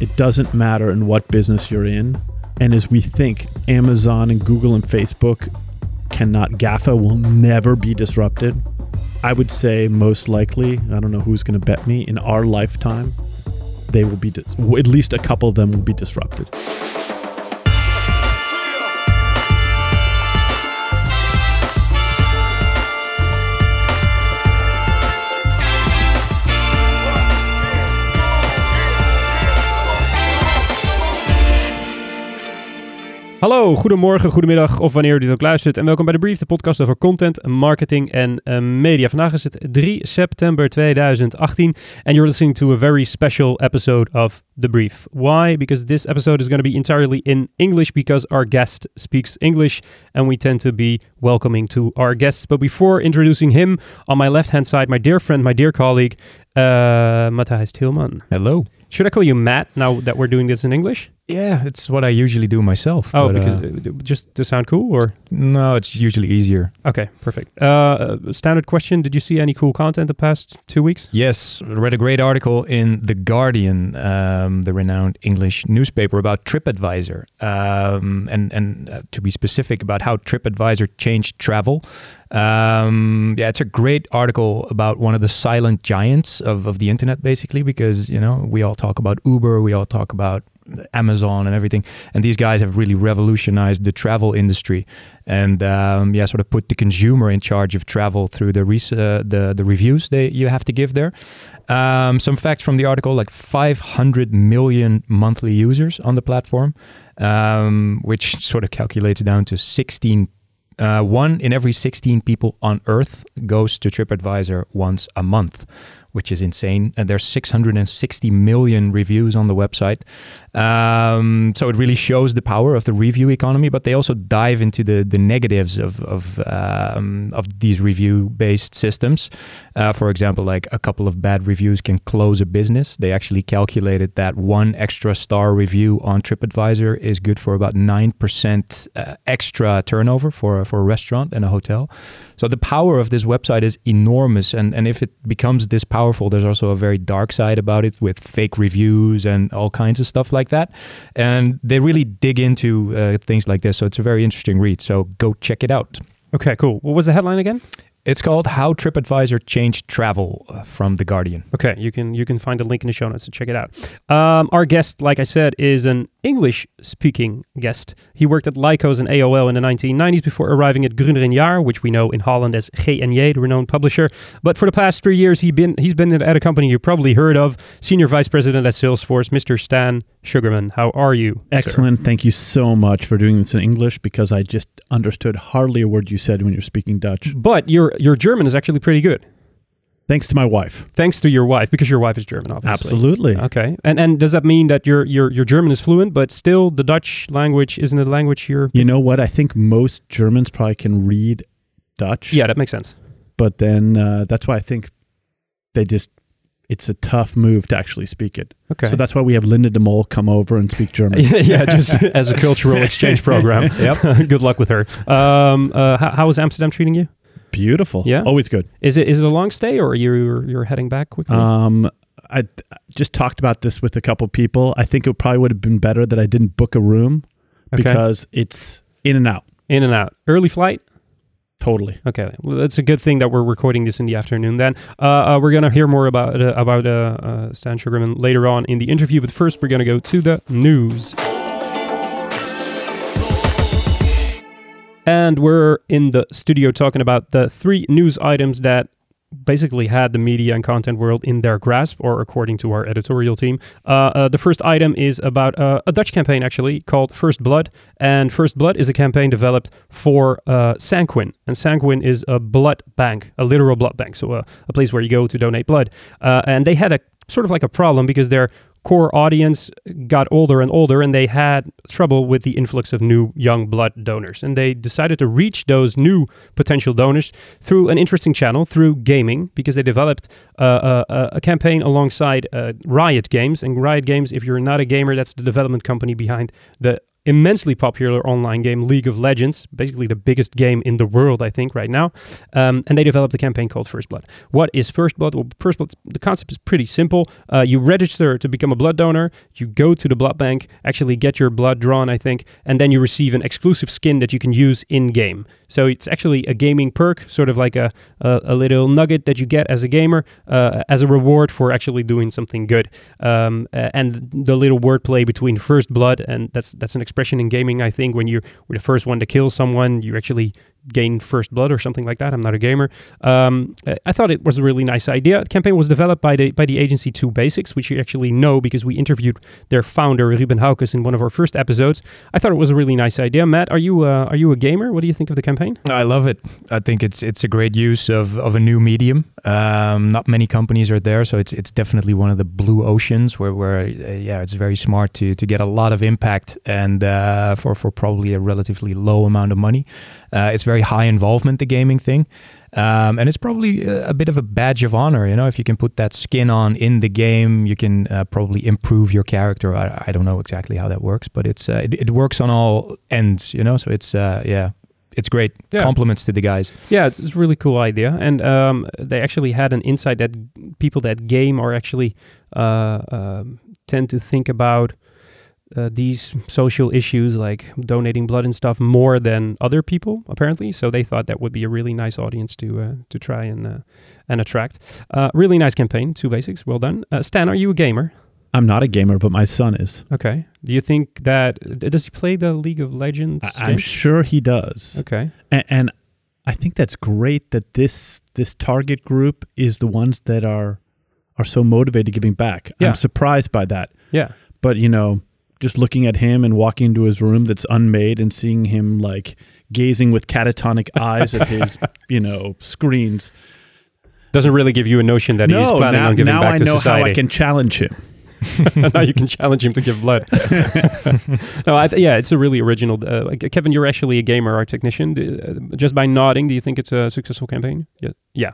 it doesn't matter in what business you're in. And as we think, Amazon and Google and Facebook cannot, GAFA will never be disrupted. I would say most likely, I don't know who's going to bet me, in our lifetime, they will be, at least a couple of them will be disrupted. Hallo, goedemorgen, goedemiddag of wanneer u dit ook luistert. En welkom bij de Brief, de podcast over content, marketing en uh, media. Vandaag is het 3 september 2018 and you're listening to a very special episode of The Brief. Why? Because this episode is going to be entirely in English because our guest speaks English and we tend to be welcoming to our guests. But before introducing him, on my left hand side, my dear friend, my dear colleague, uh, Matthijs Tilman. Hello. Should I call you Matt now that we're doing this in English? Yeah, it's what I usually do myself. Oh, but, because uh, uh, just to sound cool, or no, it's usually easier. okay, perfect. Uh, standard question: Did you see any cool content the past two weeks? Yes, read a great article in The Guardian, um, the renowned English newspaper, about TripAdvisor, um, and and uh, to be specific about how TripAdvisor changed travel. Um, yeah, it's a great article about one of the silent giants of, of the internet, basically, because you know we all talk about Uber, we all talk about Amazon and everything. And these guys have really revolutionized the travel industry, and um, yeah, sort of put the consumer in charge of travel through the res- uh, the the reviews they you have to give there. Um, some facts from the article: like 500 million monthly users on the platform, um, which sort of calculates down to 16. Uh, one in every 16 people on Earth goes to TripAdvisor once a month, which is insane. And there's 660 million reviews on the website. Um, so it really shows the power of the review economy, but they also dive into the, the negatives of, of, um, of these review based systems. Uh, for example, like a couple of bad reviews can close a business. They actually calculated that one extra star review on TripAdvisor is good for about 9% uh, extra turnover for, for a restaurant and a hotel. So the power of this website is enormous. And, and if it becomes this powerful, there's also a very dark side about it with fake reviews and all kinds of stuff like that. And they really dig into uh, things like this. So it's a very interesting read. So go check it out. Okay, cool. What was the headline again? It's called How TripAdvisor Changed Travel uh, from The Guardian. Okay, you can you can find the link in the show notes to check it out. Um, our guest, like I said, is an English-speaking guest. He worked at Lycos and AOL in the 1990s before arriving at Gruner & Jahr, which we know in Holland as G&J, the renowned publisher. But for the past three years, he been he's been at a company you probably heard of, senior vice president at Salesforce, Mr. Stan Sugarman. How are you? sir? Excellent. Thank you so much for doing this in English because I just understood hardly a word you said when you're speaking Dutch. But your your German is actually pretty good, Thanks to my wife. thanks to your wife, because your wife is German, obviously. Absolutely. Okay, and and does that mean that your your your German is fluent, but still the Dutch language isn't a language you're? You know what? I think most Germans probably can read Dutch. Yeah, that makes sense. But then uh, that's why I think they just, it's a tough move to actually speak it. Okay. So that's why we have Linda de Mol come over and speak German. yeah, just as a cultural exchange program. Yep. Good luck with her. Um, uh, how, how is Amsterdam treating you? Beautiful. Yeah? Always good. Is it is it a long stay or you're you're heading back quickly? Um, I just talked about this with a couple people. I think it probably would have been better that I didn't book a room Okay. because it's in and out. In and out. Early flight. Totally. Okay, well, it's a good thing that we're recording this in the afternoon. Then uh, uh, we're gonna hear more about uh, about uh, uh, Stan Sugarman later on in the interview. But first, we're gonna go to the news. And we're in the studio talking about the three news items that basically had the media and content world in their grasp, or according to our editorial team. Uh, uh, the first item is about uh, a Dutch campaign, actually, called First Blood. And First Blood is a campaign developed for uh, Sanquin. And Sanquin is a blood bank, a literal blood bank, so a, a place where you go to donate blood. Uh, and they had a sort of like a problem because their core audience got older and older and they had trouble with the influx of new young blood donors. And they decided to reach those new potential donors through an interesting channel through gaming because they developed uh, a, a campaign alongside uh, riot games. And riot games if you're not a gamer that's the development company behind the immensely popular online game, League of Legends, basically the biggest game in the world, I think, right now. Um, and they developed a campaign called First Blood. What is First Blood? Well, First Blood, the concept is pretty simple. Uh, you register to become a blood donor, you go to the blood bank, actually get your blood drawn, I think, and then you receive an exclusive skin that you can use in game. So it's actually a gaming perk, sort of like a, a, a little nugget that you get as a gamer uh, as a reward for actually doing something good. Um, and the little wordplay between First Blood and that's that's an expression in gaming. I think when you're the first one to kill someone, you actually gain first blood or something like that. I'm not a gamer. Um, I thought it was a really nice idea. The campaign was developed by the by the agency Two Basics, which you actually know because we interviewed their founder Ruben Haukes in one of our first episodes. I thought it was a really nice idea. Matt, are you uh, are you a gamer? What do you think of the campaign? I love it. I think it's it's a great use of, of a new medium. Um, not many companies are there, so it's it's definitely one of the blue oceans where where uh, yeah, it's very smart to to get a lot of impact and uh, for for probably a relatively low amount of money. Uh, it's very high involvement, the gaming thing. Um, and it's probably a, bit of a badge of honor, you know, if you can put that skin on in the game, you can uh, probably improve your character. I, I, don't know exactly how that works, but it's uh, it, it, works on all ends, you know. So it's uh, yeah, it's great. Yeah. Compliments to the guys. Yeah, it's, it's a really cool idea, and um, they actually had an insight that people that game are actually uh, um, tend to think about uh, these social issues like donating blood and stuff more than other people apparently. So they thought that would be a really nice audience to uh, to try and uh, and attract. Uh, really nice campaign two basics. Well done. Uh, stan are you a gamer? I'm not a gamer but my son is. Okay. Do you think that does he play the league of legends I, am sure he does. Okay. And, and i think that's great that this this target group is the ones that are are so motivated giving back. Yeah. i'm surprised by that. Yeah. But you know just looking at him and walking into his room that's unmade and seeing him like gazing with catatonic eyes at his, you know, screens. Doesn't really give you a notion that no, he's planning now, on giving back to society. Now I know how I can challenge him. now you can challenge him to give blood. no, I th- yeah, it's a really original. Uh, like, Kevin, you're actually a gamer art technician. Uh, just by nodding, do you think it's a successful campaign? Yeah, yeah.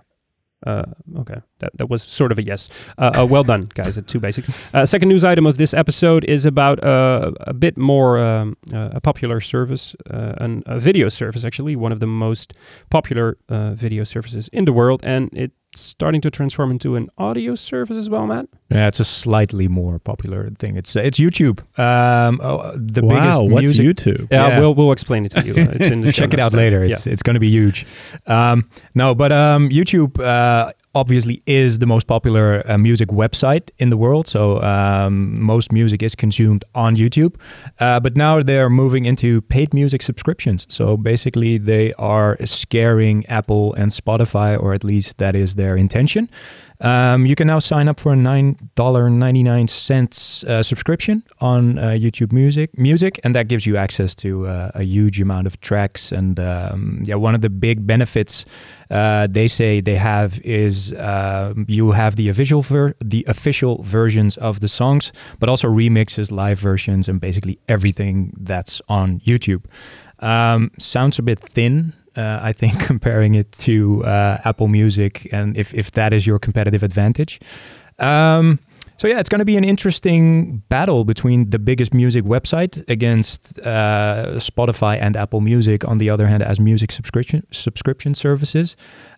Uh, okay, that, that was sort of a yes. Uh, uh, well done, guys, at Two Basics. Uh, second news item of this episode is about uh, a bit more um, uh, a popular service, an, a video service, actually, one of the most popular video services in the world, and it starting to transform into an audio service as well, Matt? Yeah, it's a slightly more popular thing. It's it's YouTube. Um, oh, the wow, biggest what's music, YouTube? Yeah, yeah, we'll we'll explain it to you. It's in the Check it out later. It's yeah. it's going to be huge. Um, no, but um, YouTube uh, obviously is the most popular uh, music website in the world. So um, most music is consumed on YouTube. Uh, but now they're moving into paid music subscriptions. So basically, they are scaring Apple and Spotify, or at least that is their intention. Um, you can now sign up for a nine dollar ninety nine cents uh, subscription on uh, YouTube Music, music, and that gives you access to uh, a huge amount of tracks. And um, yeah, one of the big benefits uh, they say they have is uh, you have the official ver- the official versions of the songs, but also remixes, live versions, and basically everything that's on YouTube. Um, sounds a bit thin uh, I think comparing it to uh, Apple Music, and if if that is your competitive advantage. Um, so yeah, it's going to be an interesting battle between the biggest music website against uh, Spotify and Apple Music. On the other hand, as music subscription subscription services.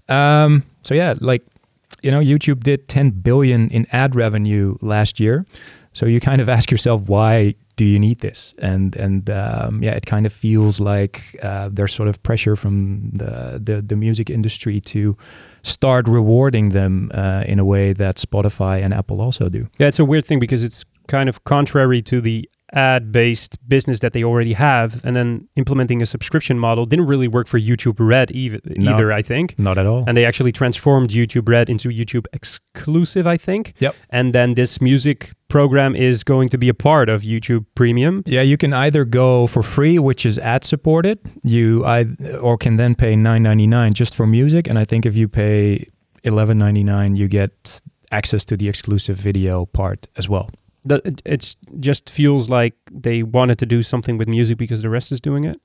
Um, so yeah, like you know, YouTube did 10 billion in ad revenue last year. So you kind of ask yourself why do you need this? And and um, yeah, it kind of feels like uh, there's sort of pressure from the, the, the music industry to start rewarding them uh, in a way that Spotify and Apple also do. Yeah, it's a weird thing because it's kind of contrary to the ad based business that they already have and then implementing a subscription model didn't really work for YouTube Red either, no, either I think. Not at all. And they actually transformed YouTube Red into YouTube exclusive, I think. Yep. And then this music program is going to be a part of YouTube Premium. Yeah, you can either go for free, which is ad supported, you I or can then pay 9.99 just for music and I think if you pay 11.99 you get access to the exclusive video part as well it it's just feels like they wanted to do something with music because the rest is doing it.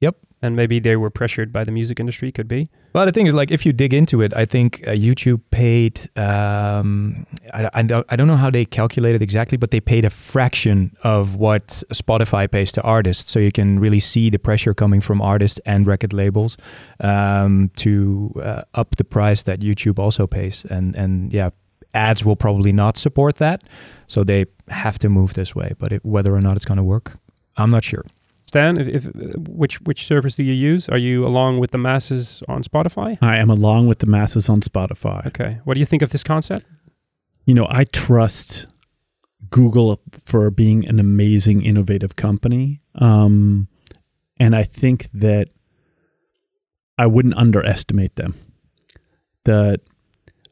Yep. And maybe they were pressured by the music industry. Could be. Well, the thing is, like, if you dig into it, I think uh, YouTube paid. Um, I, I, don't, I don't know how they calculated exactly, but they paid a fraction of what Spotify pays to artists. So you can really see the pressure coming from artists and record labels um, to uh, up the price that YouTube also pays. And and yeah, ads will probably not support that, so they have to move this way. But it, whether or not it's going to work, I'm not sure. Stan, if, if which which service do you use? Are you along with the masses on Spotify? I am along with the masses on Spotify. Okay. What do you think of this concept? You know, I trust Google for being an amazing, innovative company. Um, and I think that I wouldn't underestimate them. That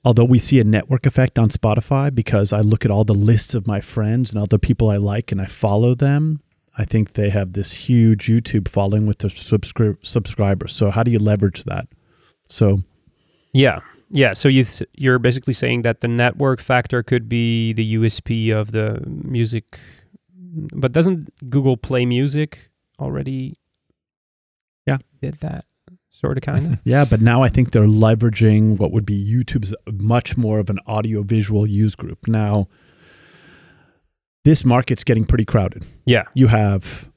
although we see a network effect on Spotify because I look at all the lists of my friends and other people I like and I follow them, I think they have this huge YouTube following with their subscri- subscribers. So how do you leverage that? So yeah, yeah. So you th- you're basically saying that the network factor could be the USP of the music, but doesn't Google Play Music already? Yeah, did that sort of kind of. yeah, but now I think they're leveraging what would be YouTube's much more of an audio visual use group now this market's getting pretty crowded. Yeah. You have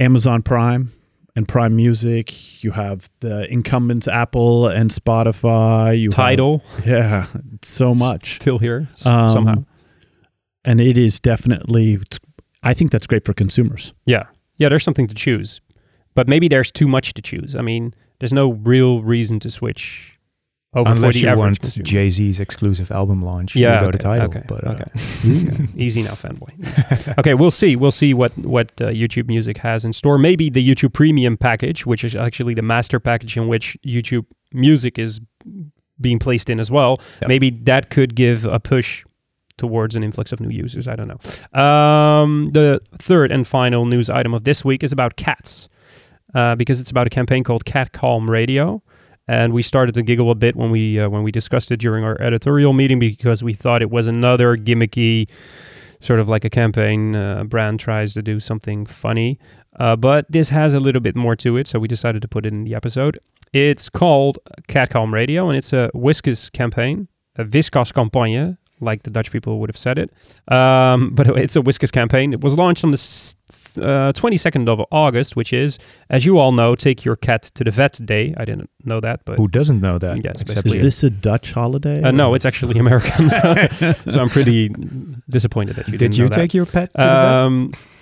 Amazon Prime and Prime Music. You have the incumbents Apple and Spotify. You Tidal. Have, yeah, so much. Still here um, somehow. And it is definitely, I think that's great for consumers. Yeah. Yeah, there's something to choose. But maybe there's too much to choose. I mean, there's no real reason to switch over Unless you want Jay Z's exclusive album launch, yeah, you go okay, to Tidal. Okay, but, uh, okay. okay. easy now, fanboy. okay, we'll see. We'll see what what uh, YouTube Music has in store. Maybe the YouTube Premium package, which is actually the master package in which YouTube Music is being placed in as well. Yep. Maybe that could give a push towards an influx of new users. I don't know. Um, the third and final news item of this week is about cats, uh, because it's about a campaign called Cat Calm Radio and we started to giggle a bit when we uh, when we discussed it during our editorial meeting because we thought it was another gimmicky sort of like a campaign uh, brand tries to do something funny uh, but this has a little bit more to it so we decided to put it in the episode it's called cat calm radio and it's a whiskas campaign a Whiskas campagne like the Dutch people would have said it. Um, but it's a Whiskas campaign. It was launched on the uh, 22nd of August, which is, as you all know, Take Your Cat to the Vet Day. I didn't know that, but who doesn't know that? Yes, is this a Dutch holiday? Uh, no, it's actually American. so, so, I'm pretty disappointed that you did. you take that. your pet to um, the vet?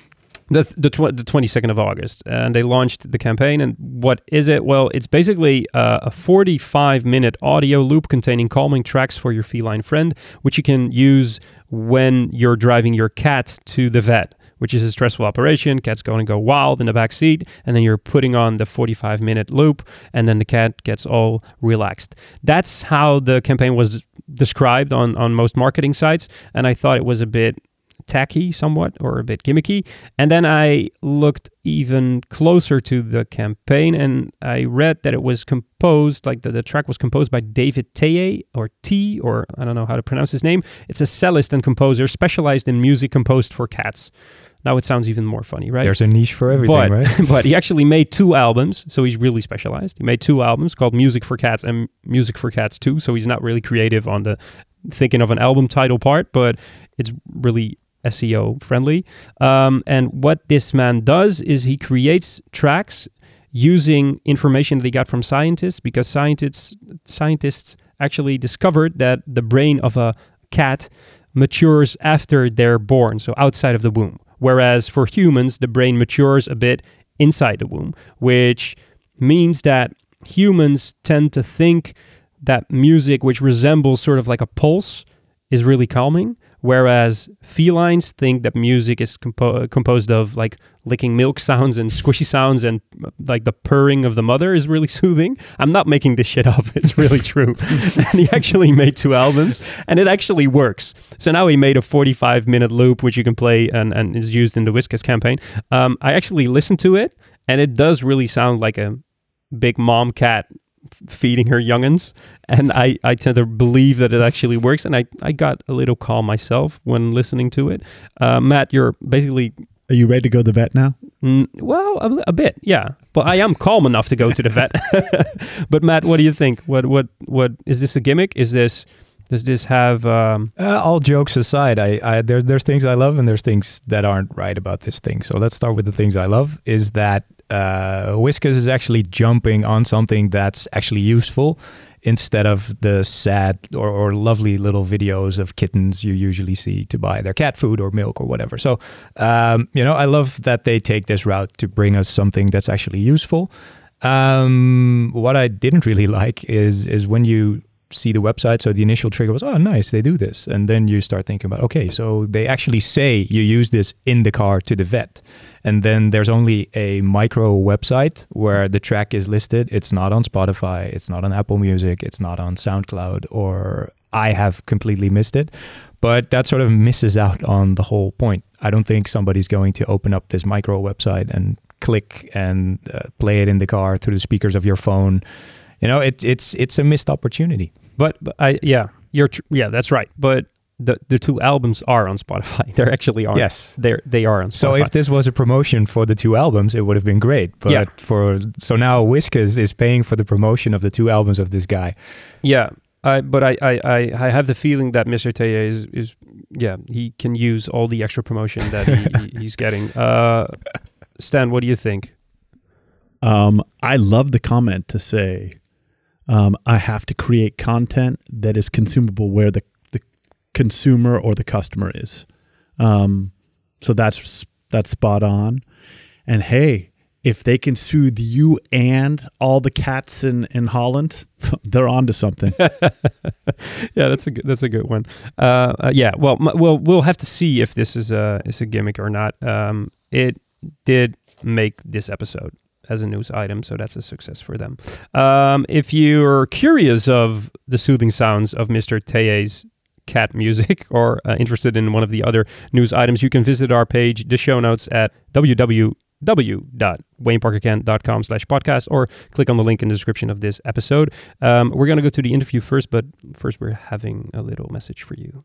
the the, tw- the 22nd of August, and they launched the campaign. And what is it? Well, it's basically uh, a 45 minute audio loop containing calming tracks for your feline friend, which you can use when you're driving your cat to the vet which is a stressful operation. Cat's going to go wild in the back seat, and then you're putting on the 45 minute loop, and then the cat gets all relaxed. That's how the campaign was described on on most marketing sites, and I thought it was a bit tacky somewhat or a bit gimmicky. And then I looked even closer to the campaign and I read that it was composed, like the, the track was composed by David Teie or T, or I don't know how to pronounce his name. It's a cellist and composer specialized in music composed for cats. Now it sounds even more funny, right? There's a niche for everything, but, right? but he actually made two albums, so he's really specialized. He made two albums called Music for Cats and Music for Cats 2, so he's not really creative on the thinking of an album title part, but it's really SEO friendly. Um, and what this man does is he creates tracks using information that he got from scientists because scientists scientists actually discovered that the brain of a cat matures after they're born, so outside of the womb. Whereas for humans, the brain matures a bit inside the womb, which means that humans tend to think that music, which resembles sort of like a pulse, is really calming. Whereas felines think that music is compo- composed of like licking milk sounds and squishy sounds and like the purring of the mother is really soothing. I'm not making this shit up. It's really true. and he actually made two albums and it actually works. So now he made a 45 minute loop, which you can play and, and is used in the Whiskas campaign. Um, I actually listened to it and it does really sound like a big mom cat feeding her youngins and I, I tend to believe that it actually works and I, I got a little calm myself when listening to it uh, matt you're basically are you ready to go to the vet now mm, well a, a, bit yeah But I am calm enough to go to the vet. but Matt, what do you think? What what what is this a gimmick? Is this does this have um, Uh, all jokes aside, I, I there's there's things I love and there's things that aren't right about this thing. So let's start with the things I love. Is that uh, Whiskas is actually jumping on something that's actually useful instead of the sad or, or lovely little videos of kittens you usually see to buy their cat food or milk or whatever. So um, you know, I love that they take this route to bring us something that's actually useful. Um, what I didn't really like is is when you see the website. So the initial trigger was, oh, nice, they do this. And then you start thinking about, okay, so they actually say you use this in the car to the vet. And then there's only a micro website where the track is listed. It's not on Spotify, it's not on Apple Music, it's not on SoundCloud, or I have completely missed it. But that sort of misses out on the whole point. I don't think somebody's going to open up this micro website and click and uh, play it in the car through the speakers of your phone you know it's it's it's a missed opportunity but, but I yeah, you're tr- yeah, that's right. But the the two albums are on Spotify. They're actually on. yes They're they are on Spotify. so if this was a promotion for the two albums it would have been great but Yeah. for so now Whiskas is paying for the promotion of the two albums of this guy Yeah, I, but I, I, I, I have the feeling that Mr. Teie is, is, yeah, he can use all the extra promotion that he, he- he's getting. Uh, Stan, what do you think? Um, I love the comment to say, um, I have to create content that is consumable where the, the consumer or the customer is. Um, so that's that's spot on. And hey, if they can soothe you and all the cats in, in Holland, they're on to something. yeah, that's a good, that's a good one. Uh, uh, yeah, well, m- well, we'll have to see if this is a is a gimmick or not. Um, it did make this episode as a news item, so that's a success for them. Um, if you're curious of the soothing sounds of Mr. Teie's cat music or uh, interested in one of the other news items, you can visit our page, the show notes at www.wayneparkerkent.com slash podcast or click on the link in the description of this episode. Um, we're going to go to the interview first, but first we're having a little message for you.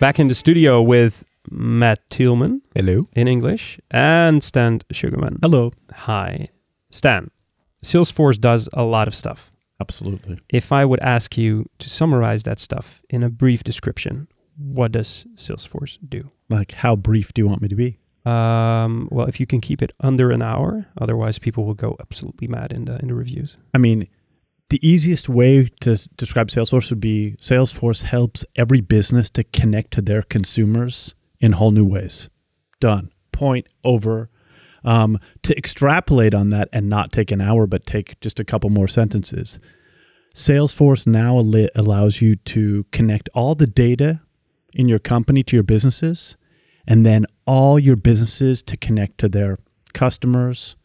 Back in the studio with Matt Thielman hello in English and Stan Sugarman. Hello. Hi. Stan, Salesforce does a lot of stuff. Absolutely. If I would ask you to summarize that stuff in a brief description, what does Salesforce do? Like, how brief do you want me to be? Um, well, if you can keep it under an hour, otherwise people will go absolutely mad in the in the reviews. I mean, the easiest way to describe Salesforce would be Salesforce helps every business to connect to their consumers in whole new ways. Done. Point over. Um, to extrapolate on that and not take an hour, but take just a couple more sentences. Salesforce now al- allows you to connect all the data in your company to your businesses, and then all your businesses to connect to their customers,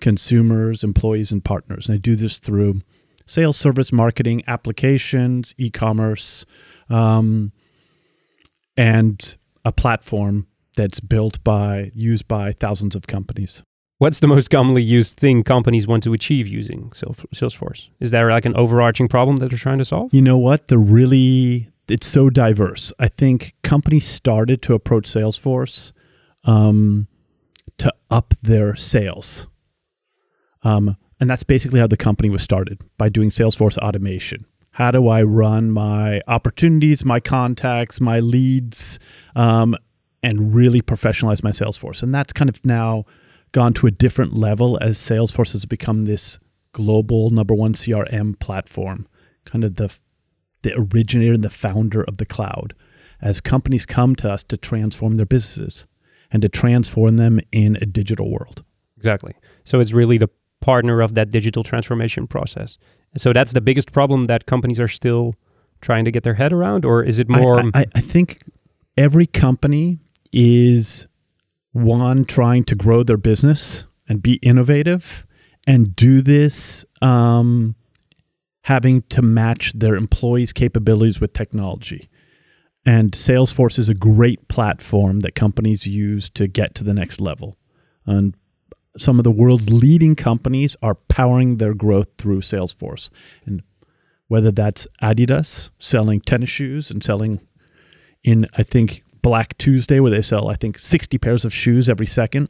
consumers, employees, and partners. And they do this through sales, service, marketing, applications, e-commerce, um, and a platform that's built by used by thousands of companies. What's the most commonly used thing companies want to achieve using Salesforce? Is there like an overarching problem that they're trying to solve? You know what? They're really it's so diverse. I think companies started to approach Salesforce um, to up their sales. Um, and that's basically how the company was started by doing Salesforce automation. How do I run my opportunities, my contacts, my leads, um, and really professionalize my Salesforce? And that's kind of now gone to a different level as Salesforce has become this global number one CRM platform, kind of the the originator and the founder of the cloud. As companies come to us to transform their businesses and to transform them in a digital world. Exactly. So it's really the partner of that digital transformation process. So that's the biggest problem that companies are still trying to get their head around, or is it more? I, I, I think every company, is one trying to grow their business and be innovative and do this um, having to match their employees' capabilities with technology. And Salesforce is a great platform that companies use to get to the next level. And some of the world's leading companies are powering their growth through Salesforce. And whether that's Adidas selling tennis shoes and selling in, I think, Black Tuesday, where they sell, I think, 60 pairs of shoes every second,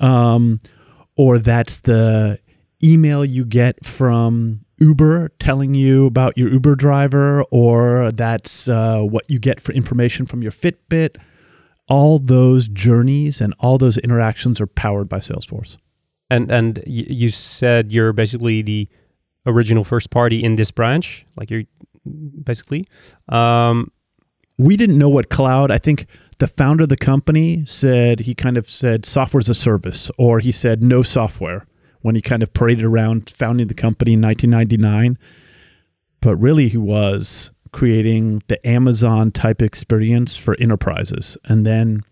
um, or that's the email you get from Uber telling you about your Uber driver, or that's uh, what you get for information from your Fitbit. All those journeys and all those interactions are powered by Salesforce. And and you said you're basically the original first party in this branch, like you're basically. Um, we didn't know what cloud. I think the founder of the company said he kind of said software as a service, or he said no software when he kind of paraded around founding the company in 1999. But really, he was creating the Amazon type experience for enterprises. And then,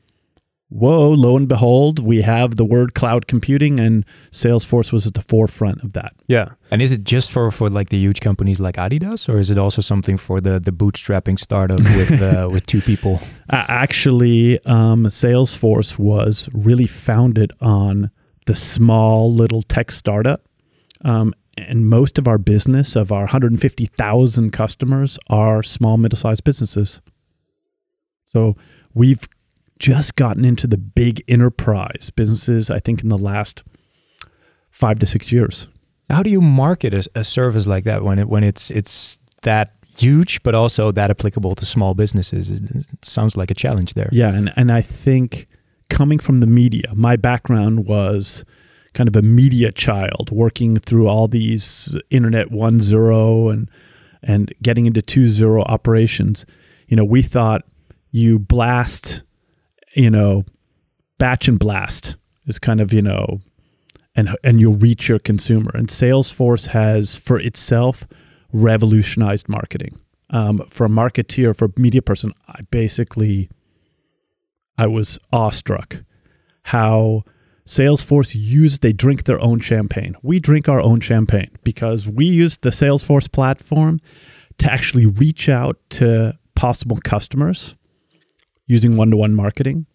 whoa, lo and behold, we have the word cloud computing, and Salesforce was at the forefront of that. yeah. And is it just for, for like the huge companies like Adidas, or is it also something for the, the bootstrapping startup with uh, with two people? Uh, actually, um, Salesforce was really founded on the small little tech startup. Um, and most of our business, of our 150,000 customers, are small, middle sized businesses. So we've just gotten into the big enterprise businesses, I think, in the last five to six years. How do you market a, a service like that when it when it's it's that huge, but also that applicable to small businesses? It, it sounds like a challenge there. Yeah, and, and I think coming from the media, my background was kind of a media child, working through all these internet one zero and and getting into two zero operations. You know, we thought you blast, you know, batch and blast is kind of you know, and and you'll reach your consumer. And Salesforce has for itself revolutionized marketing. Um, for a marketeer, for a media person, I basically I was awestruck how Salesforce used they drink their own champagne. We drink our own champagne because we use the Salesforce platform to actually reach out to possible customers using one-to-one marketing.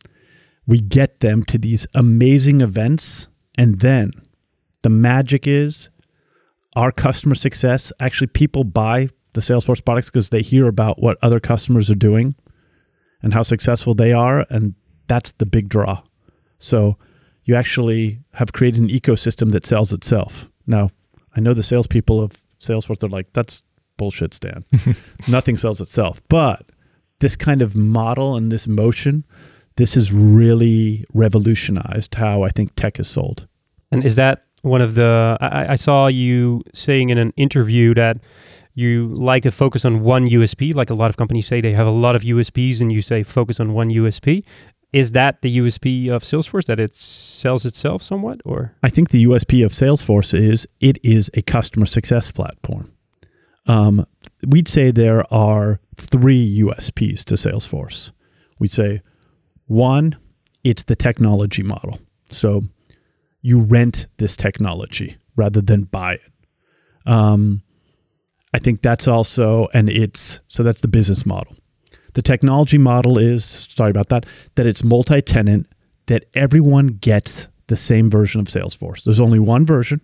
We get them to these amazing events and then the magic is our customer success actually people buy the Salesforce products because they hear about what other customers are doing and how successful they are, and that's the big draw. So you actually have created an ecosystem that sells itself. Now, I know the salespeople of Salesforce, they're like, that's bullshit, Stan. Nothing sells itself. But this kind of model and this motion, this has really revolutionized how I think tech is sold. And is that one of the? I, I saw you saying in an interview that you like to focus on one USP. Like a lot of companies say, they have a lot of USPs, and you say focus on one USP. Is that the USP of Salesforce that it sells itself somewhat, or I think the USP of Salesforce is it is a customer success platform. Um, we'd say there are three USPs to Salesforce. We'd say one, it's the technology model. So you rent this technology rather than buy it. Um, I think that's also, and it's so that's the business model. The technology model is sorry about that, that it's multi tenant, that everyone gets the same version of Salesforce. There's only one version,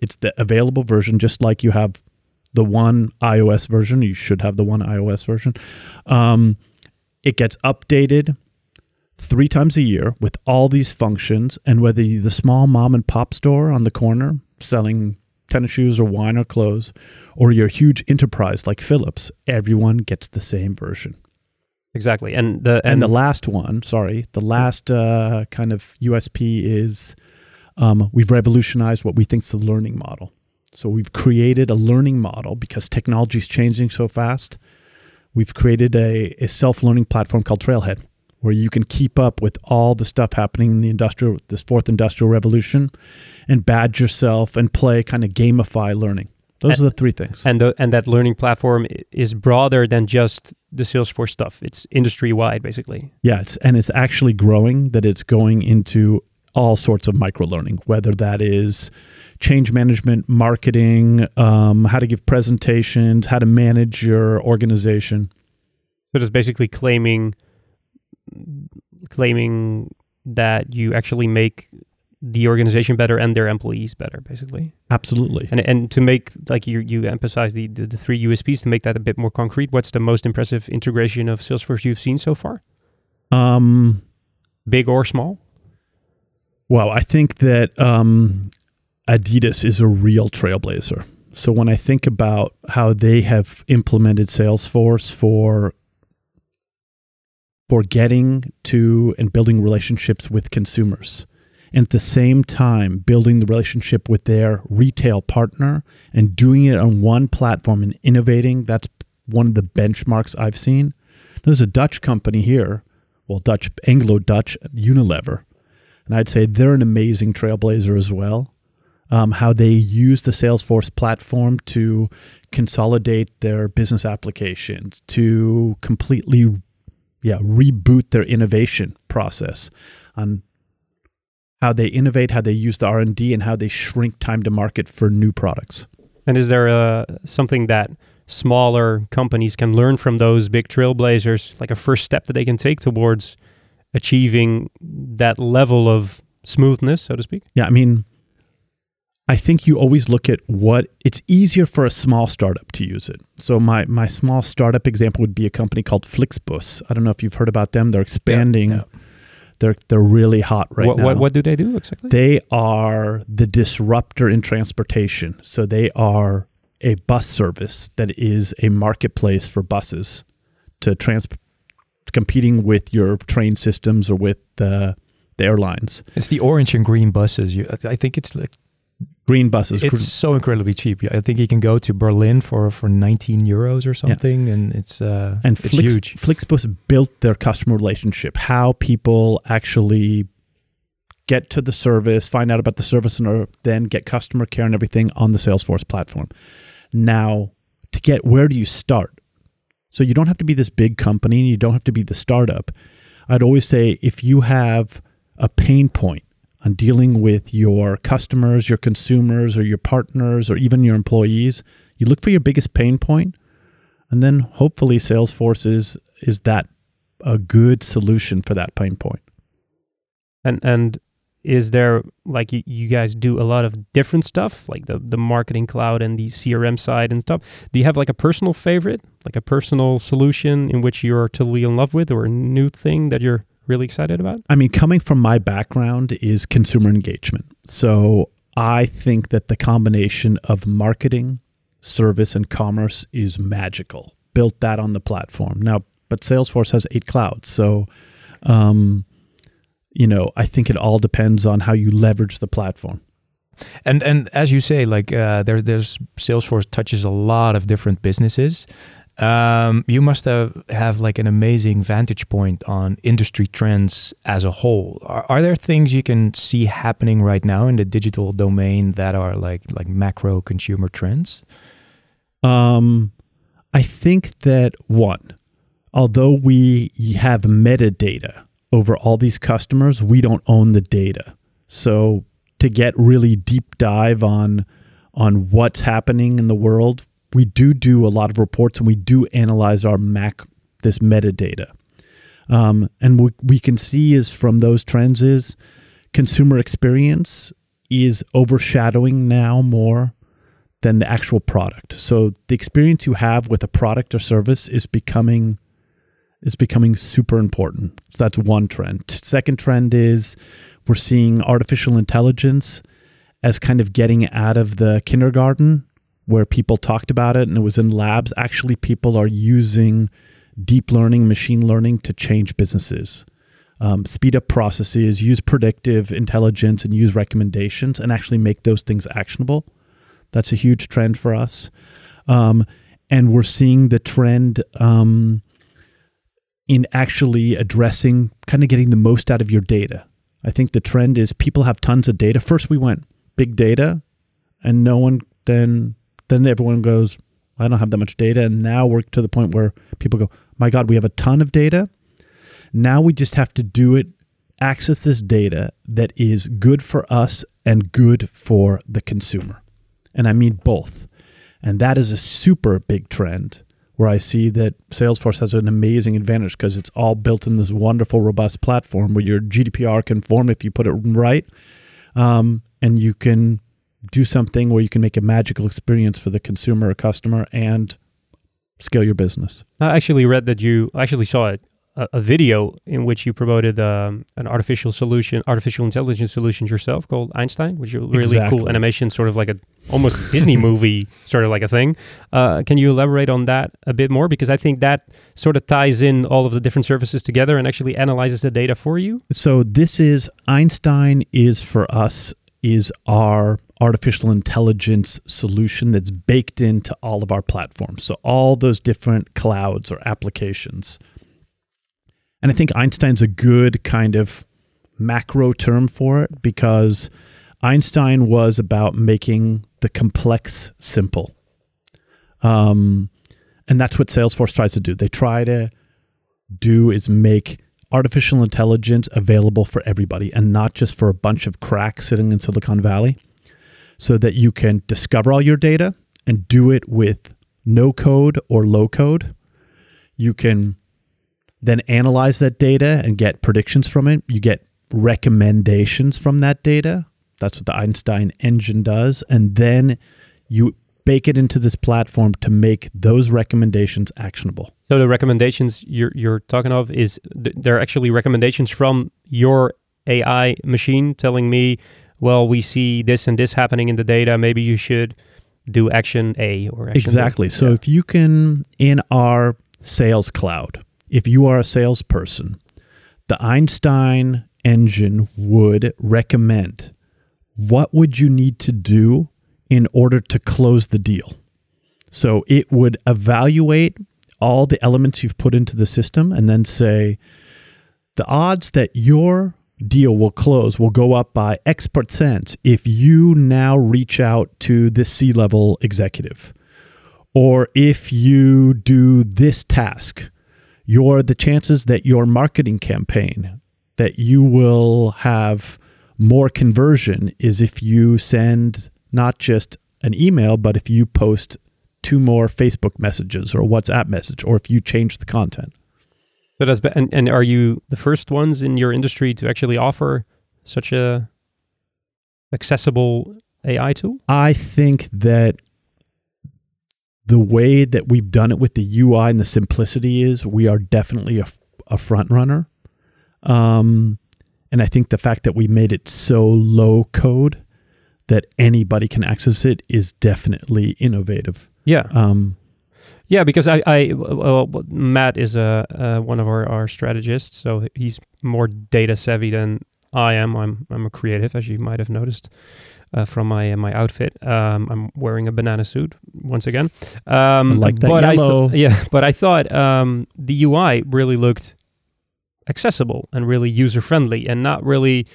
it's the available version, just like you have the one iOS version. You should have the one iOS version. Um, it gets updated three times a year with all these functions. And whether you're the small mom and pop store on the corner selling tennis shoes or wine or clothes, or you're a huge enterprise like Philips, everyone gets the same version. Exactly? And the And, the last one, sorry, the last uh, kind of USP is um, we've revolutionized what we think is the learning model. So we've created a learning model because technology is changing so fast. We've created a, a self-learning platform called Trailhead, where you can keep up with all the stuff happening in the industrial, this fourth industrial revolution, and badge yourself and play kind of gamify learning. Those And- are the three things. and the, and that learning platform is broader than just the Salesforce stuff. It's industry wide, basically. Yeah, it's, and it's actually growing. That it's going into all sorts of micro learning, whether that is change management, marketing, um, how to give presentations, how to manage your organization. So it's basically claiming claiming that you actually make the organization better and their employees better, basically. Absolutely. And and to make like you you emphasize the, the the three USPs to make that a bit more concrete. What's the most impressive integration of Salesforce you've seen so far? Um, Big or small? Well, I think that um, Adidas is a real trailblazer. So when I think about how they have implemented Salesforce for for getting to and building relationships with consumers, and at the same time building the relationship with their retail partner and doing it on one platform and innovating, that's one of the benchmarks I've seen. There's a Dutch company here, well, Dutch Anglo Dutch Unilever, and I'd say they're an amazing trailblazer as well. Um, how they use the Salesforce platform to consolidate their business applications, to completely, yeah, reboot their innovation process on how they innovate, how they use the R and D, and how they shrink time to market for new products. And is there uh, something that smaller companies can learn from those big trailblazers, like a first step that they can take towards achieving that level of smoothness, so to speak? Yeah, I mean, I think you always look at what it's easier for a small startup to use it. So my my small startup example would be a company called Flixbus. I don't know if you've heard about them. They're expanding. Yeah, They're they're really hot right what, now. what what do they do exactly? They are the disruptor in transportation. So they are a bus service that is a marketplace for buses to trans competing with your train systems or with the, the airlines. It's the orange and green buses. You, I I think it's like Green buses. it's so incredibly cheap. I think you can go to Berlin for for 19 euros or something, and it's uh, and it's Flix, huge. Flixbus built their customer relationship, how people actually get to the service, find out about the service, and then get customer care and everything on the Salesforce platform. Now, to get where do you start? So you don't have to be this big company, and you don't have to be the startup. I'd always say if you have a pain point on dealing with your customers, your consumers, or your partners, or even your employees, you look for your biggest pain point and then hopefully Salesforce is is that a good solution for that pain point. And and is there like you, guys do a lot of different stuff, like the the marketing cloud and the CRM side and stuff? Do you have like a personal favorite, like a personal solution in which you're totally in love with, or a new thing that you're really excited about? I mean, coming from my background is consumer engagement. So I think that the combination of marketing, service, and commerce is magical. Built that on the platform. Now, but Salesforce has eight clouds. So, um, you know, I think it all depends on how you leverage the platform. And and as you say, like uh, there there's Salesforce touches a lot of different businesses. Um, you must have have like an amazing vantage point on industry trends as a whole. Are, are there things you can see happening right now in the digital domain that are like like macro consumer trends? Um, I think that one, although we have metadata over all these customers, we don't own the data. So to get really deep dive on on what's happening in the world, we do do a lot of reports and we do analyze our Mac this metadata. Um, and what we can see is from those trends is consumer experience is overshadowing now more than the actual product. So the experience you have with a product or service is becoming is becoming super important. So that's one trend. Second trend is we're seeing artificial intelligence as kind of getting out of the kindergarten where people talked about it and it was in labs. Actually, people are using deep learning, machine learning to change businesses, um, speed up processes, use predictive intelligence, and use recommendations and actually make those things actionable. That's a huge trend for us. Um, and we're seeing the trend um, in actually addressing kind of getting the most out of your data. I think the trend is people have tons of data. First, we went big data, and no one then then everyone goes, I don't have that much data. And now we're to the point where people go, my God, we have a ton of data. Now we just have to do it, access this data that is good for us and good for the consumer. And I mean both. And that is a super big trend where I see that Salesforce has an amazing advantage because it's all built in this wonderful, robust platform where your GDPR conform if you put it right. Um, and you can do something where you can make a magical experience for the consumer or customer and scale your business. I actually read that you actually saw it a, video in which you promoted um, an artificial solution, artificial intelligence solution yourself called Einstein, which is a really Exactly. cool animation, sort of like a almost Disney movie, sort of like a thing. Uh, can you elaborate on that a bit more? Because I think that sort of ties in all of the different services together and actually analyzes the data for you. So this is Einstein is for us is our artificial intelligence solution that's baked into all of our platforms. So all those different clouds or applications. And I think Einstein's a good kind of macro term for it because Einstein was about making the complex simple. Um, and that's what Salesforce tries to do. They try to do is make artificial intelligence available for everybody and not just for a bunch of cracks sitting in Silicon Valley so that you can discover all your data and do it with no code or low code. You can then analyze that data and get predictions from it. You get recommendations from that data. That's what the Einstein engine does. And then you bake it into this platform to make those recommendations actionable. So the recommendations you're you're talking of is th- they're actually recommendations from your AI machine telling me, well, we see this and this happening in the data. Maybe you should do action A or action B." Exactly. So Yeah. if you can, in our sales cloud, if you are a salesperson, the Einstein engine would recommend what would you need to do in order to close the deal. So it would evaluate all the elements you've put into the system and then say the odds that your deal will close will go up by X percent if you now reach out to this C level executive. Or if you do this task, your the chances that your marketing campaign that you will have more conversion is if you send not just an email, but if you post two more Facebook messages or WhatsApp message, or if you change the content. So that's be- and, and are you the first ones in your industry to actually offer such a accessible AI tool? I think that the way that we've done it with the UI and the simplicity is we are definitely a, a front runner. Um, and I think the fact that we made it so low code that anybody can access it is definitely innovative. Yeah. Um, Yeah, because I, I well, Matt is a uh, one of our, our strategists, so he's more data savvy than I am. I'm I'm a creative, as you might have noticed uh, from my my outfit. Um, I'm wearing a banana suit once again. Um, I like that but I yellow. th- yeah, but I thought um, the UI really looked accessible and really user friendly, and not really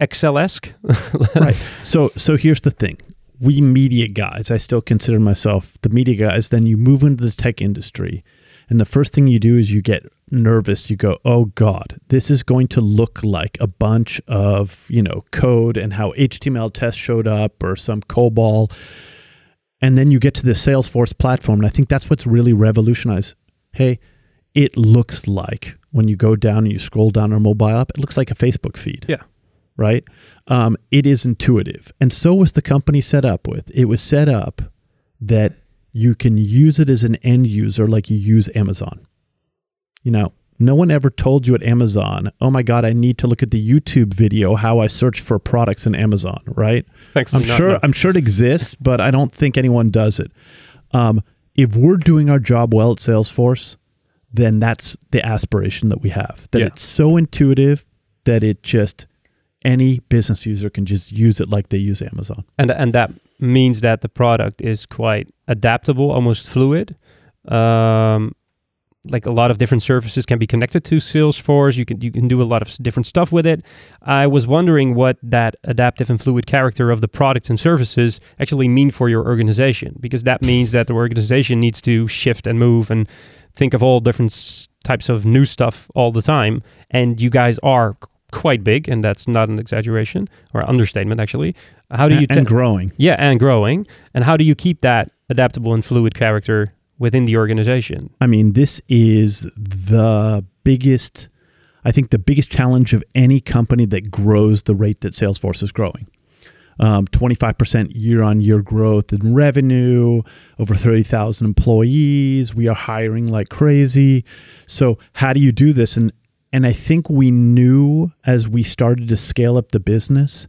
Excel esque. right. So so here's the thing. We media guys, I still consider myself the media guys, then you move into the tech industry and the first thing you do is you get nervous. You go, "Oh god, this is going to look like a bunch of, you know, code and how HTML tests showed up or some COBOL." And then you get to the Salesforce platform, and I think that's what's really revolutionized. Hey, it looks like when you go down and you scroll down our mobile app, it looks like a Facebook feed. Yeah. Right? Um, it is intuitive. And so was the company set up with. It was set up that you can use it as an end user like you use Amazon. You know, no one ever told you at Amazon, oh my God, I need to look at the YouTube video how I search for products in Amazon, right? Thankfully, I'm sure. I'm sure it exists, but I don't think anyone does it. Um, if we're doing our job well at Salesforce, then that's the aspiration that we have. That Yeah. it's so intuitive that it just any business user can just use it like they use Amazon. and and that means that the product is quite adaptable, almost fluid. Um, like a lot of different services can be connected to Salesforce. You can you can do a lot of different stuff with it. I was wondering what that adaptive and fluid character of the products and services actually mean for your organization, because that means that the organization needs to shift and move and think of all different types of new stuff all the time, and you guys are quite big, and that's not an exaggeration or understatement actually. How do you and, and growing. yeah, and growing, and how do you keep that adaptable and fluid character within the organization? I mean, this is the biggest, I think, the biggest challenge of any company that grows the rate that Salesforce is growing. Um, 25% year on year growth in revenue, over 30,000 employees. We are hiring like crazy. So, how do you do this? And, and I think we knew as we started to scale up the business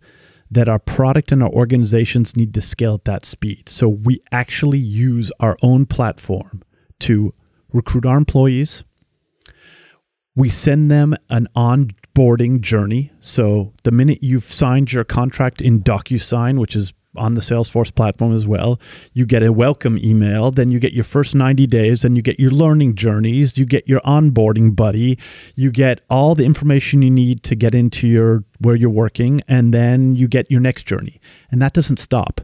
that our product and our organizations need to scale at that speed. So, we actually use our own platform to recruit our employees. We send them an onboarding journey. So the minute you've signed your contract in DocuSign, which is on the Salesforce platform as well, you get a welcome email. Then you get your first 90 days, and you get your learning journeys. You get your onboarding buddy. You get all the information you need to get into your where you're working, and then you get your next journey. And that doesn't stop.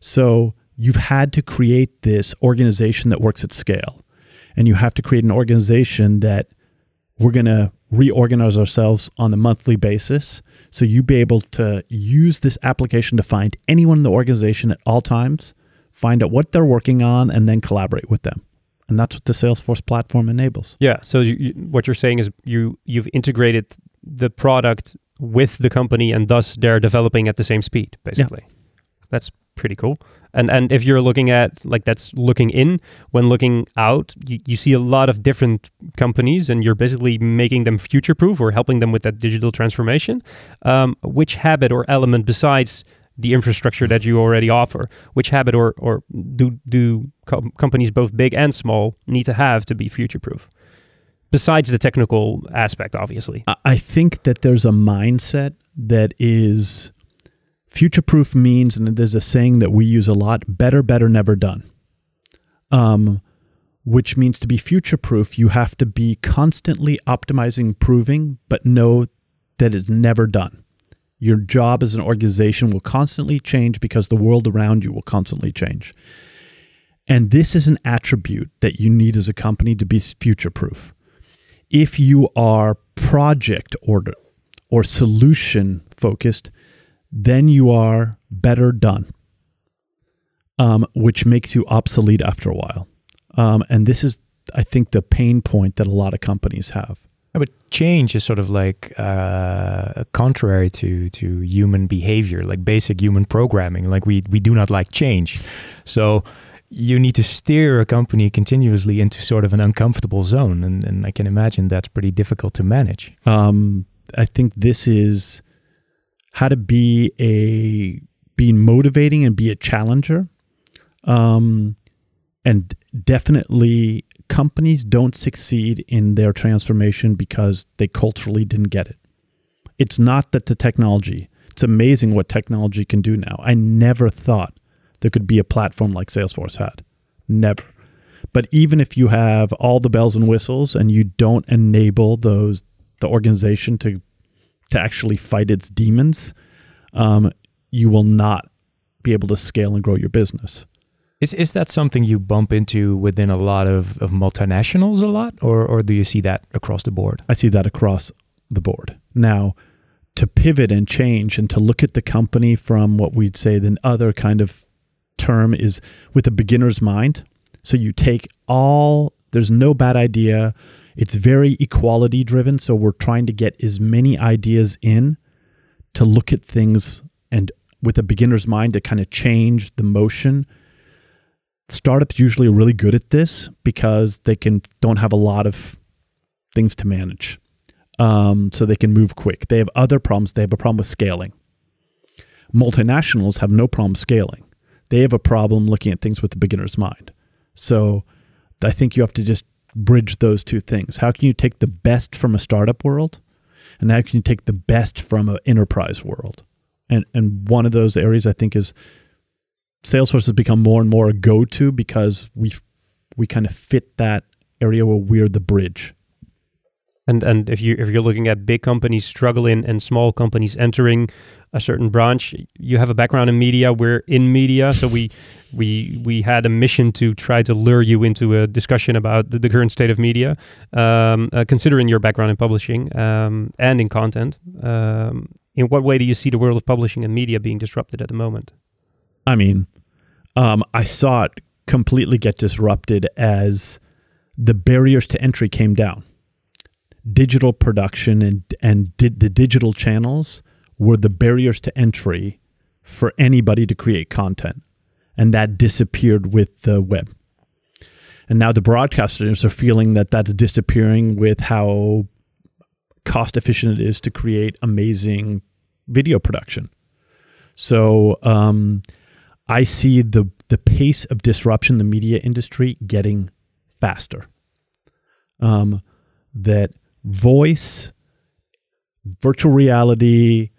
So you've had to create this organization that works at scale. And you have to create an organization that we're going to reorganize ourselves on a monthly basis. So you'd be able to use this application to find anyone in the organization at all times, find out what they're working on, and then collaborate with them. And that's what the Salesforce platform enables. Yeah. So you, you, what you're saying is you you've integrated the product with the company, and thus they're developing at the same speed, basically. Yeah. That's pretty cool. And and if you're looking at like that's looking in, when looking out, you, you see a lot of different companies, and you're basically making them future proof or helping them with that digital transformation. Um, which habit or element besides the infrastructure that you already offer, which habit or or do do com- companies both big and small need to have to be future proof? Besides the technical aspect, obviously. I- I think that there's a mindset that is future proof means, and there's a saying that we use a lot better, better, never done. Um, which means to be future proof, you have to be constantly optimizing, improving, but know that it's never done. Your job as an organization will constantly change because the world around you will constantly change. And this is an attribute that you need as a company to be future proof. If you are project order or solution focused, then you are better done, um, which makes you obsolete after a while. Um, and this is, I think, the pain point that a lot of companies have. But change is sort of like uh, contrary to to human behavior, like basic human programming. Like we we do not like change, so you need to steer a company continuously into sort of an uncomfortable zone, and, and I can imagine that's pretty difficult to manage. Um, I think this is how to be a be motivating and be a challenger. Um, and definitely companies don't succeed in their transformation because they culturally didn't get it. It's not that the technology, it's amazing what technology can do now. I never thought there could be a platform like Salesforce had. Never. But even if you have all the bells and whistles and you don't enable those the organization to to actually fight its demons, um, you will not be able to scale and grow your business. Is is that something you bump into within a lot of, of multinationals a lot, or or do you see that across the board? I see that across the board. Now, to pivot and change and to look at the company from what we'd say the other kind of term is with a beginner's mind. So you take all, there's no bad idea. It's very equality driven. So we're trying to get as many ideas in to look at things and with a beginner's mind to kind of change the motion. Startups usually are really good at this because they can don't have a lot of things to manage um, so they can move quick. They have other problems. They have a problem with scaling. Multinationals have no problem scaling. They have a problem looking at things with the beginner's mind. So I think you have to just bridge those two things. How can you take the best from a startup world, and how can you take the best from an enterprise world? And and one of those areas I think is Salesforce has become more and more a go-to because we we kind of fit that area where we're the bridge. And and if you if you're looking at big companies struggling and small companies entering a certain branch, you have a background in media. We're in media, so we we we had a mission to try to lure you into a discussion about the, the current state of media, um, uh, considering your background in publishing um, and in content. Um, in what way do you see the world of publishing and media being disrupted at the moment? I mean, um, I saw it completely get disrupted as the barriers to entry came down. Digital production and and the digital channels were the barriers to entry for anybody to create content, and that disappeared with the web. And now the broadcasters are feeling that that's disappearing with how cost efficient it is to create amazing video production. So um, I see the the pace of disruption in the media industry getting faster. Um, that voice, virtual reality,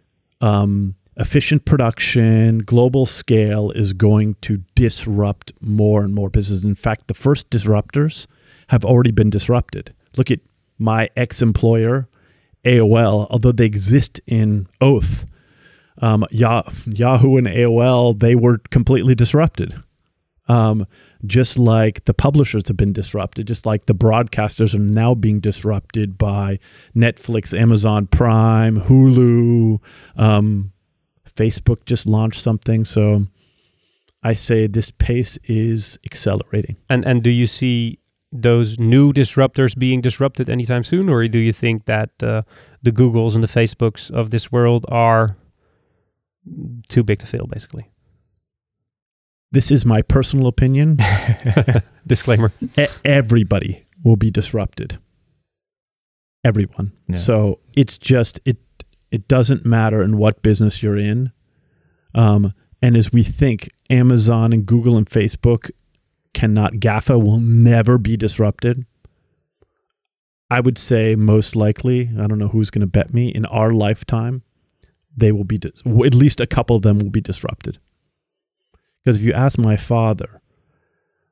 um, efficient production, global scale is going to disrupt more and more businesses. In fact, the first disruptors have already been disrupted. Look at my ex employer, AOL, although they exist in oath. Um, Yahoo and AOL, they were completely disrupted. Um, just like the publishers have been disrupted, just like the broadcasters are now being disrupted by Netflix, Amazon Prime, Hulu, um, Facebook just launched something. So I say this pace is accelerating. And and do you see those new disruptors being disrupted anytime soon, or do you think that uh, the Googles and the Facebooks of this world are too big to fail, basically? This is my personal opinion. Disclaimer. E- everybody will be disrupted. Everyone. Yeah. So it's just it it doesn't matter in what business you're in. Um, and as we think, Amazon and Google and Facebook cannot GAFA will never be disrupted. I would say most likely, I don't know who's going to bet me, in our lifetime, they will be, dis- at least a couple of them will be disrupted. Because if you ask my father,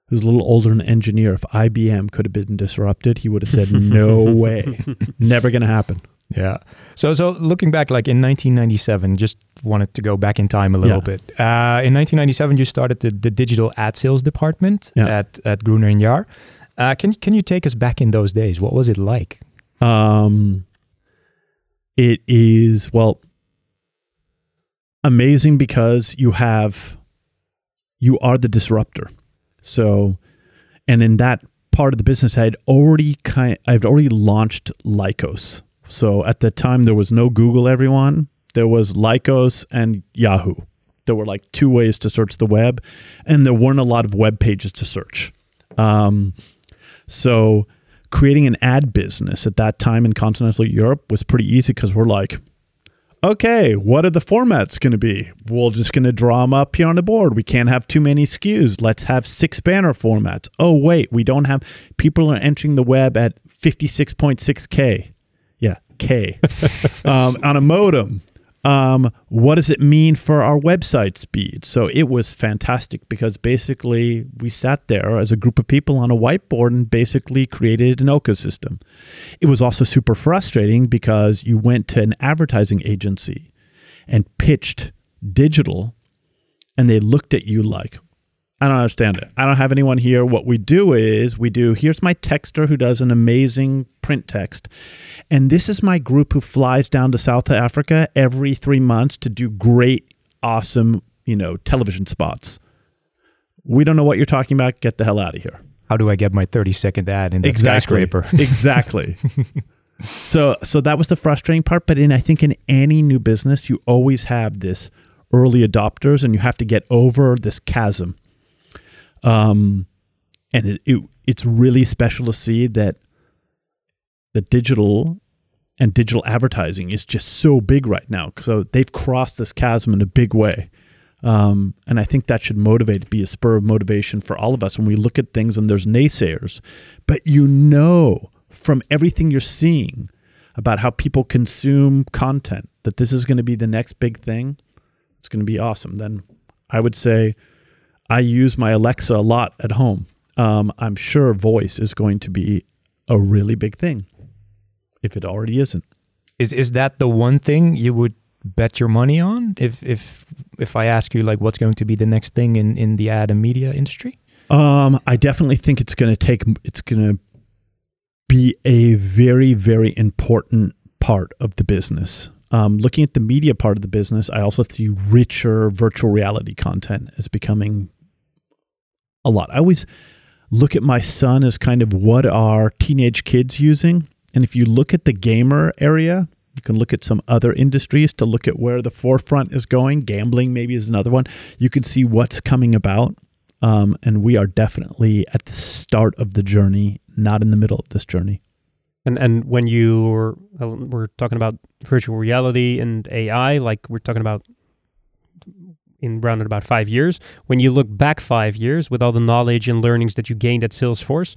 who's a little older an engineer, if IBM could have been disrupted, he would have said, no way, never going to happen. Yeah. So so looking back, like in 1997, just wanted to go back in time a little Yeah. bit. Uh, in 1997, you started the, the digital ad sales department Yeah. at at Gruner and Jahr. Uh, can can you take us back in those days? What was it like? Um, it is well amazing because you have you are the disruptor. So, and in that part of the business, I had already kind I've already launched Lycos. So at the time, there was no Google. Everyone there was Lycos and Yahoo. There were like two ways to search the web, and there weren't a lot of web pages to search. Um, so creating an ad business at that time in continental Europe was pretty easy because we're like, okay, what are the formats going to be? We're just going to draw them up here on the board. We can't have too many SKUs. Let's have six banner formats. Oh, wait, we don't have people are entering the web at 56.6K. Yeah, K um, on a modem. Um, what does it mean for our website speed? So it was fantastic because basically we sat there as a group of people on a whiteboard and basically created an ecosystem. It was also super frustrating because you went to an advertising agency and pitched digital and they looked at you like, I don't understand it. I don't have anyone here. What we do is we do here's my texter who does an amazing print text. And this is my group who flies down to South Africa every 3 months to do great awesome, you know, television spots. We don't know what you're talking about. Get the hell out of here. How do I get my 30 second ad in that skyscraper? exactly. so so that was the frustrating part. But in I think in any new business, you always have this early adopters, and you have to get over this chasm. Um, and it, it it's really special to see that the digital and digital advertising is just so big right now. So they've crossed this chasm in a big way. Um, and I think that should motivate, be a spur of motivation for all of us when we look at things and there's naysayers. But you know from everything you're seeing about how people consume content that this is going to be the next big thing. It's going to be awesome. Then I would say I use my Alexa a lot at home. Um, I'm sure voice is going to be a really big thing. if it already isn't. Is is that the one thing you would bet your money on if if if I ask you like what's going to be the next thing in in the ad and media industry? Um, I definitely think it's going to take. It's going to be a very very important part of the business. Um, looking at the media part of the business, I also see richer virtual reality content as becoming a lot. I always look at my son as kind of what are teenage kids using, and if you look at the gamer area, you can look at some other industries to look at where the forefront is going. Gambling maybe is another one. You can see what's coming about. Um, and we are definitely at the start of the journey, not in the middle of this journey. And and when you were uh, we're talking about virtual reality and AI, like we're talking about in round about five years. When you look back five years with all the knowledge and learnings that you gained at Salesforce,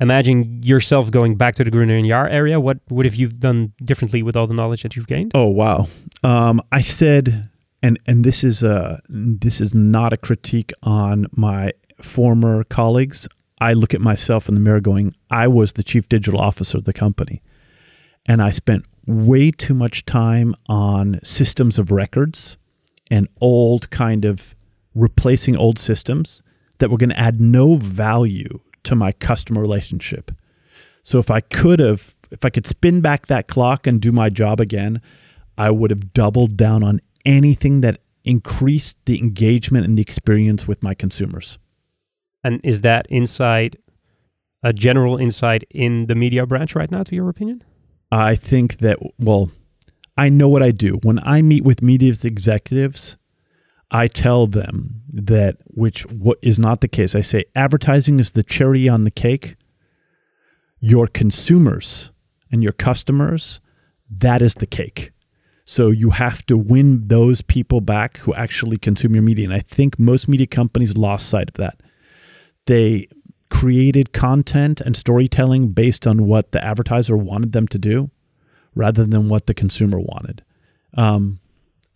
imagine yourself going back to the Gruner and Jahr area. What would have you done differently with all the knowledge that you've gained? Oh wow! Um, I said, and and this is a this is not a critique on my former colleagues. I look at myself in the mirror, going, I was the chief digital officer of the company, and I spent way too much time on systems of records and old kind of replacing old systems that were going to add no value to my customer relationship. So if I could have, if I could spin back that clock and do my job again, I would have doubled down on anything that increased the engagement and the experience with my consumers. And is that insight a general insight in the media branch right now, to your opinion? I think that, well, I know what I do. When I meet with media executives, I tell them that, which what is not the case. I say advertising is the cherry on the cake. Your consumers and your customers, that is the cake. So you have to win those people back who actually consume your media. And I think most media companies lost sight of that. They created content and storytelling based on what the advertiser wanted them to do rather than what the consumer wanted. Um,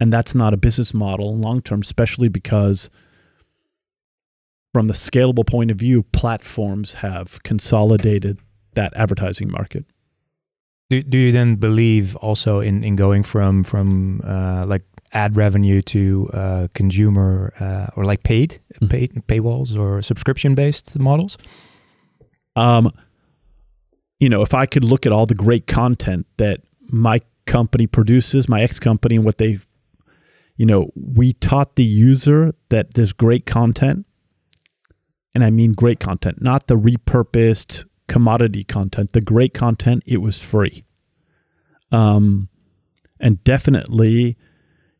and that's not a business model long term, especially because from the scalable point of view, platforms have consolidated that advertising market. Do, do you then believe also in, in going from from uh, like ad revenue to uh, consumer uh, or like paid mm-hmm. paid paywalls or subscription based models? Um, you know, if I could look at all the great content that my company produces, my ex company, and what they you know, we taught the user that there's great content. And I mean great content, not the repurposed commodity content. The great content, it was free. Um, and definitely,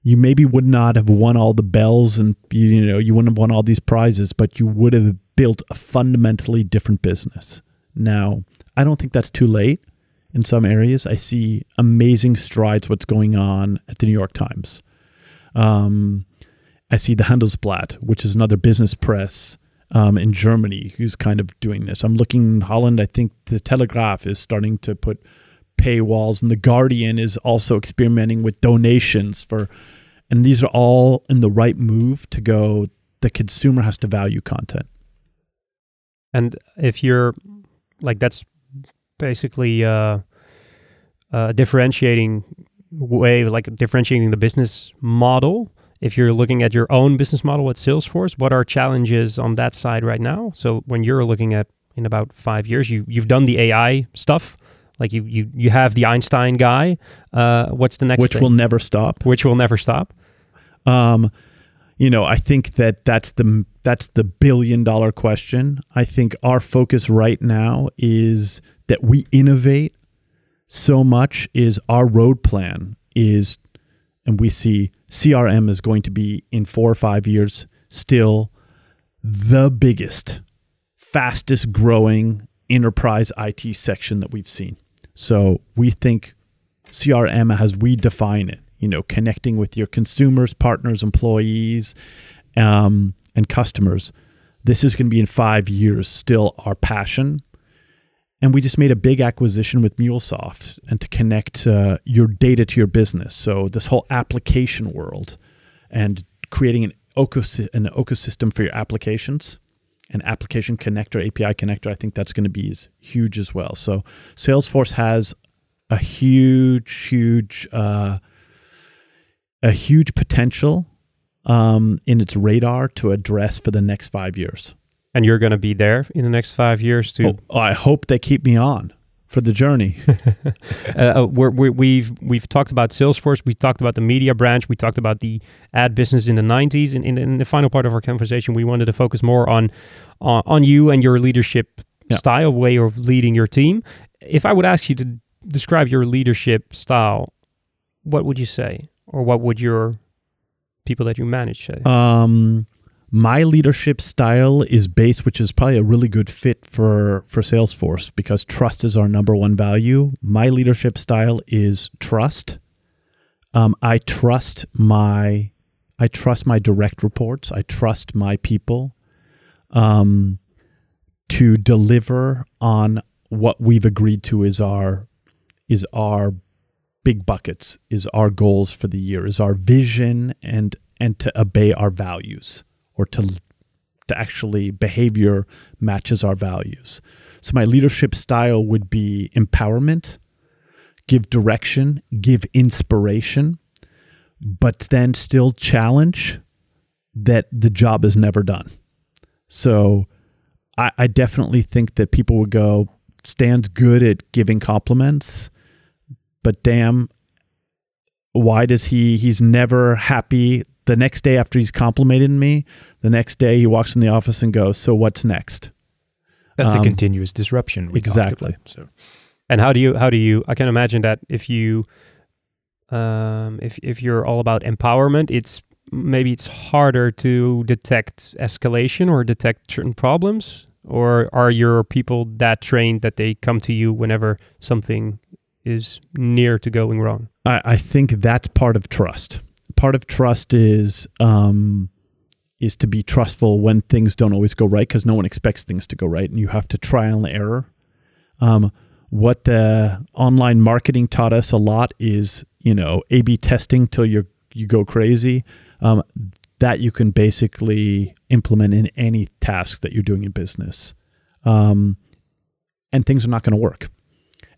you maybe would not have won all the bells and you know you wouldn't have won all these prizes, but you would have built a fundamentally different business. Now, I don't think that's too late. In some areas, I see amazing strides. What's going on at the New York Times? Um, I see the Handelsblatt, which is another business press um, in Germany, who's kind of doing this. I'm looking in Holland. I think the Telegraph is starting to put paywalls, and the Guardian is also experimenting with donations for. And these are all in the right move to go. The consumer has to value content. And if you're like, that's basically uh, uh, differentiating way like differentiating the business model. If you're looking at your own business model at salesforce what are challenges on that side right now? So when you're looking at in about five years you you've done the ai stuff. Like you you you have the einstein guy. Uh, what's the next which thing? will never stop. Which will never stop. Um you know i think that that's the that's the billion dollar question. I think our focus right now is that we innovate so much is our road plan is, and we see CRM is going to be in four or five years still the biggest, fastest growing enterprise IT section that we've seen. So we think CRM as we define it, you know, connecting with your consumers, partners, employees, um, and customers. This is going to be in five years still our passion and we just made a big acquisition with MuleSoft and to connect uh, your data to your business. So this whole application world and creating an, an ecosystem for your applications, an application connector, API connector, I think that's going to be huge as well. So Salesforce has a huge, huge, uh, a huge potential um, in its radar to address for the next five years. And you're going to be there in the next five years too. Oh, I hope they keep me on for the journey. uh, we're, we we've we've talked about Salesforce. We talked about the media branch. We talked about the ad business in the '90s. And in, in the final part of our conversation, we wanted to focus more on on, on you and your leadership yeah. style, way of leading your team. If I would ask you to describe your leadership style, what would you say, or what would your people that you manage say? Um, my leadership style is based, which is probably a really good fit for for Salesforce because trust is our number one value. My leadership style is trust. Um, I trust my I trust my direct reports. I trust my people um, to deliver on what we've agreed to is our is our big buckets, is our goals for the year, is our vision and and to obey our values or to to actually behavior matches our values. So my leadership style would be empowerment, give direction, give inspiration, but then still challenge that the job is never done. So I, I definitely think that people would go, Stan's good at giving compliments, but damn, why does he he's never happy the next day after he's complimented me, the next day he walks in the office and goes, "So what's next?" That's um, the continuous disruption. exactly. About, so, and how do you how do you? I can imagine that if you, um, if if you're all about empowerment, it's maybe it's harder to detect escalation or detect certain problems. Or are your people that trained that they come to you whenever something is near to going wrong? I, I think that's part of trust part of trust is um, is to be trustful when things don't always go right because no one expects things to go right, and you have to trial and error. Um, what the online marketing taught us a lot is you know A/B testing till you you go crazy. Um, that you can basically implement in any task that you're doing in business, um, and things are not going to work,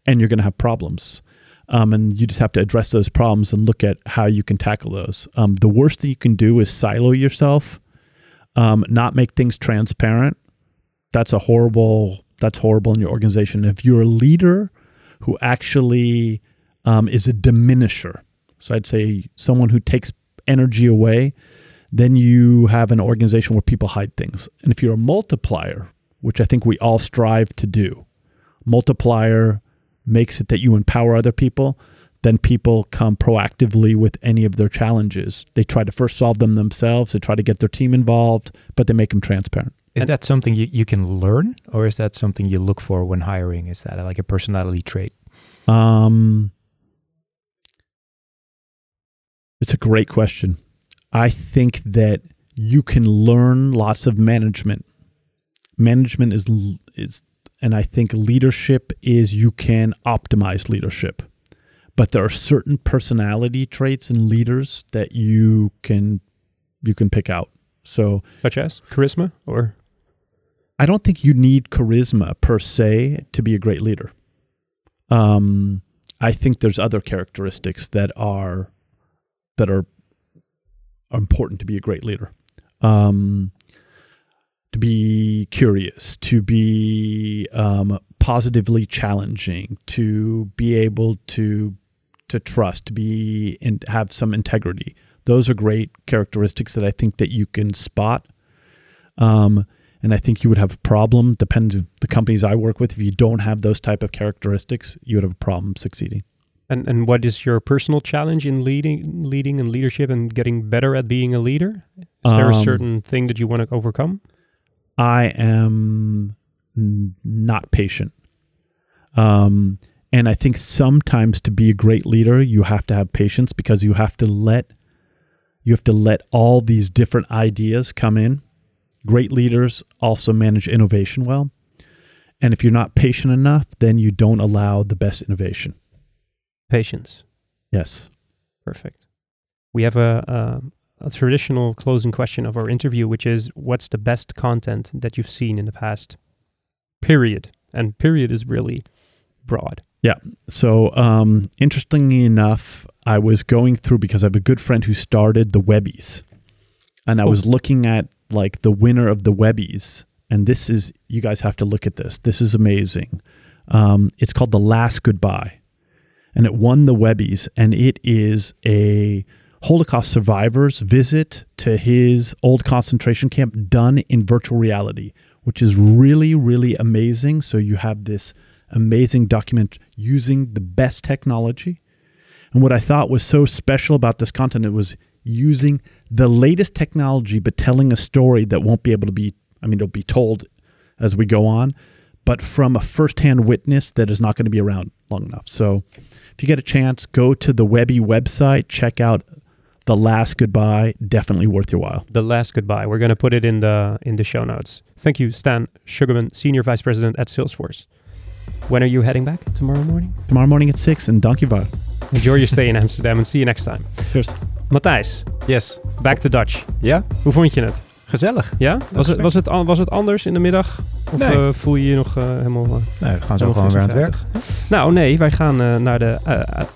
and you're going to have problems. Um, and you just have to address those problems and look at how you can tackle those. Um, the worst thing you can do is silo yourself, um, not make things transparent. That's a horrible. That's horrible in your organization. If you're a leader who actually um, is a diminisher, so I'd say someone who takes energy away, then you have an organization where people hide things. And if you're a multiplier, which I think we all strive to do, multiplier makes it that you empower other people, then people come proactively with any of their challenges. They try to first solve them themselves, they try to get their team involved, but they make them transparent. Is that something you, you can learn or is that something you look for when hiring? Is that like a personality trait? Um, it's a great question. I think that you can learn lots of management. Management is is and I think leadership is you can optimize leadership. But there are certain personality traits in leaders that you can you can pick out. So such as charisma or I don't think you need charisma per se to be a great leader. Um, I think there's other characteristics that are that are, are important to be a great leader. Um, to be curious, to be um, positively challenging, to be able to to trust, to be and have some integrity. Those are great characteristics that I think that you can spot. Um, and I think you would have a problem. Depends on the companies I work with. If you don't have those type of characteristics, you would have a problem succeeding. And and what is your personal challenge in leading, leading and leadership, and getting better at being a leader? Is there a um, certain thing that you want to overcome? I am not patient. Um, and I think sometimes to be a great leader, you have to have patience because you have to let you have to let all these different ideas come in. Great leaders also manage innovation well. And if you're not patient enough, then you don't allow the best innovation. Patience. Yes. Perfect. We have a, a traditional closing question of our interview, which is what's the best content that you've seen in the past period? And period is really broad. Yeah. So, um, interestingly enough, I was going through because I have a good friend who started the Webbies, and I was looking at like the winner of the Webbies, and this is you guys have to look at this. This is amazing. Um, it's called The Last Goodbye, and it won the Webbies, and it is a Holocaust survivor's visit to his old concentration camp done in virtual reality, which is really, really amazing. So you have this amazing document using the best technology. And what I thought was so special about this content, it was using the latest technology, but telling a story that won't be able to be, I mean, it'll be told as we go on, but from a firsthand witness that is not going to be around long enough. So if you get a chance, go to the Webby website, check out The Last Goodbye. Definitely worth your while. The last goodbye. We're going to put it in the in the show notes. Thank you, Stan Sugarman, Senior Vice President at Salesforce. When are you heading back? Tomorrow morning? Tomorrow morning at 6 in Dankjewel. Enjoy your stay in Amsterdam and see you next time. Cheers. Matthijs, Yes. back to Dutch. Ja, Hoe vond je het? Gezellig. Ja? Was het, was het, was het anders in de middag? Of Nee. eh, voel je je nog eh, helemaal... eh, Nee, we gaan zo gewoon weer aan het werk. Nou nee, wij gaan naar de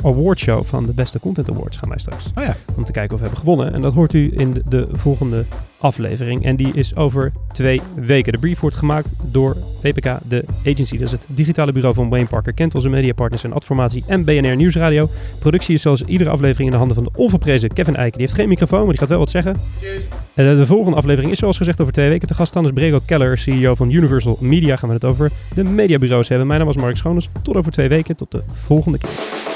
awardshow van de Beste Content Awards gaan wij straks. Oh ja. Om te kijken of we hebben gewonnen. En dat hoort u in de, de volgende aflevering. En die is over twee weken. De brief wordt gemaakt door VPK, de agency. Dat is het digitale bureau van Wayne Parker. Kent onze mediapartners en Adformatie en BNR Nieuwsradio. Productie is zoals iedere aflevering in de handen van de onverprezen Kevin Eiken. Die heeft geen microfoon, maar die gaat wel wat zeggen. En eh, de volgende aflevering is zoals gezegd over twee weken. Te gast dan is Brego Keller, CEO van Universal Media. Gaan we het over de mediabureaus hebben. Mijn naam was Mark Schoones. Tot over twee weken. Tot de volgende keer.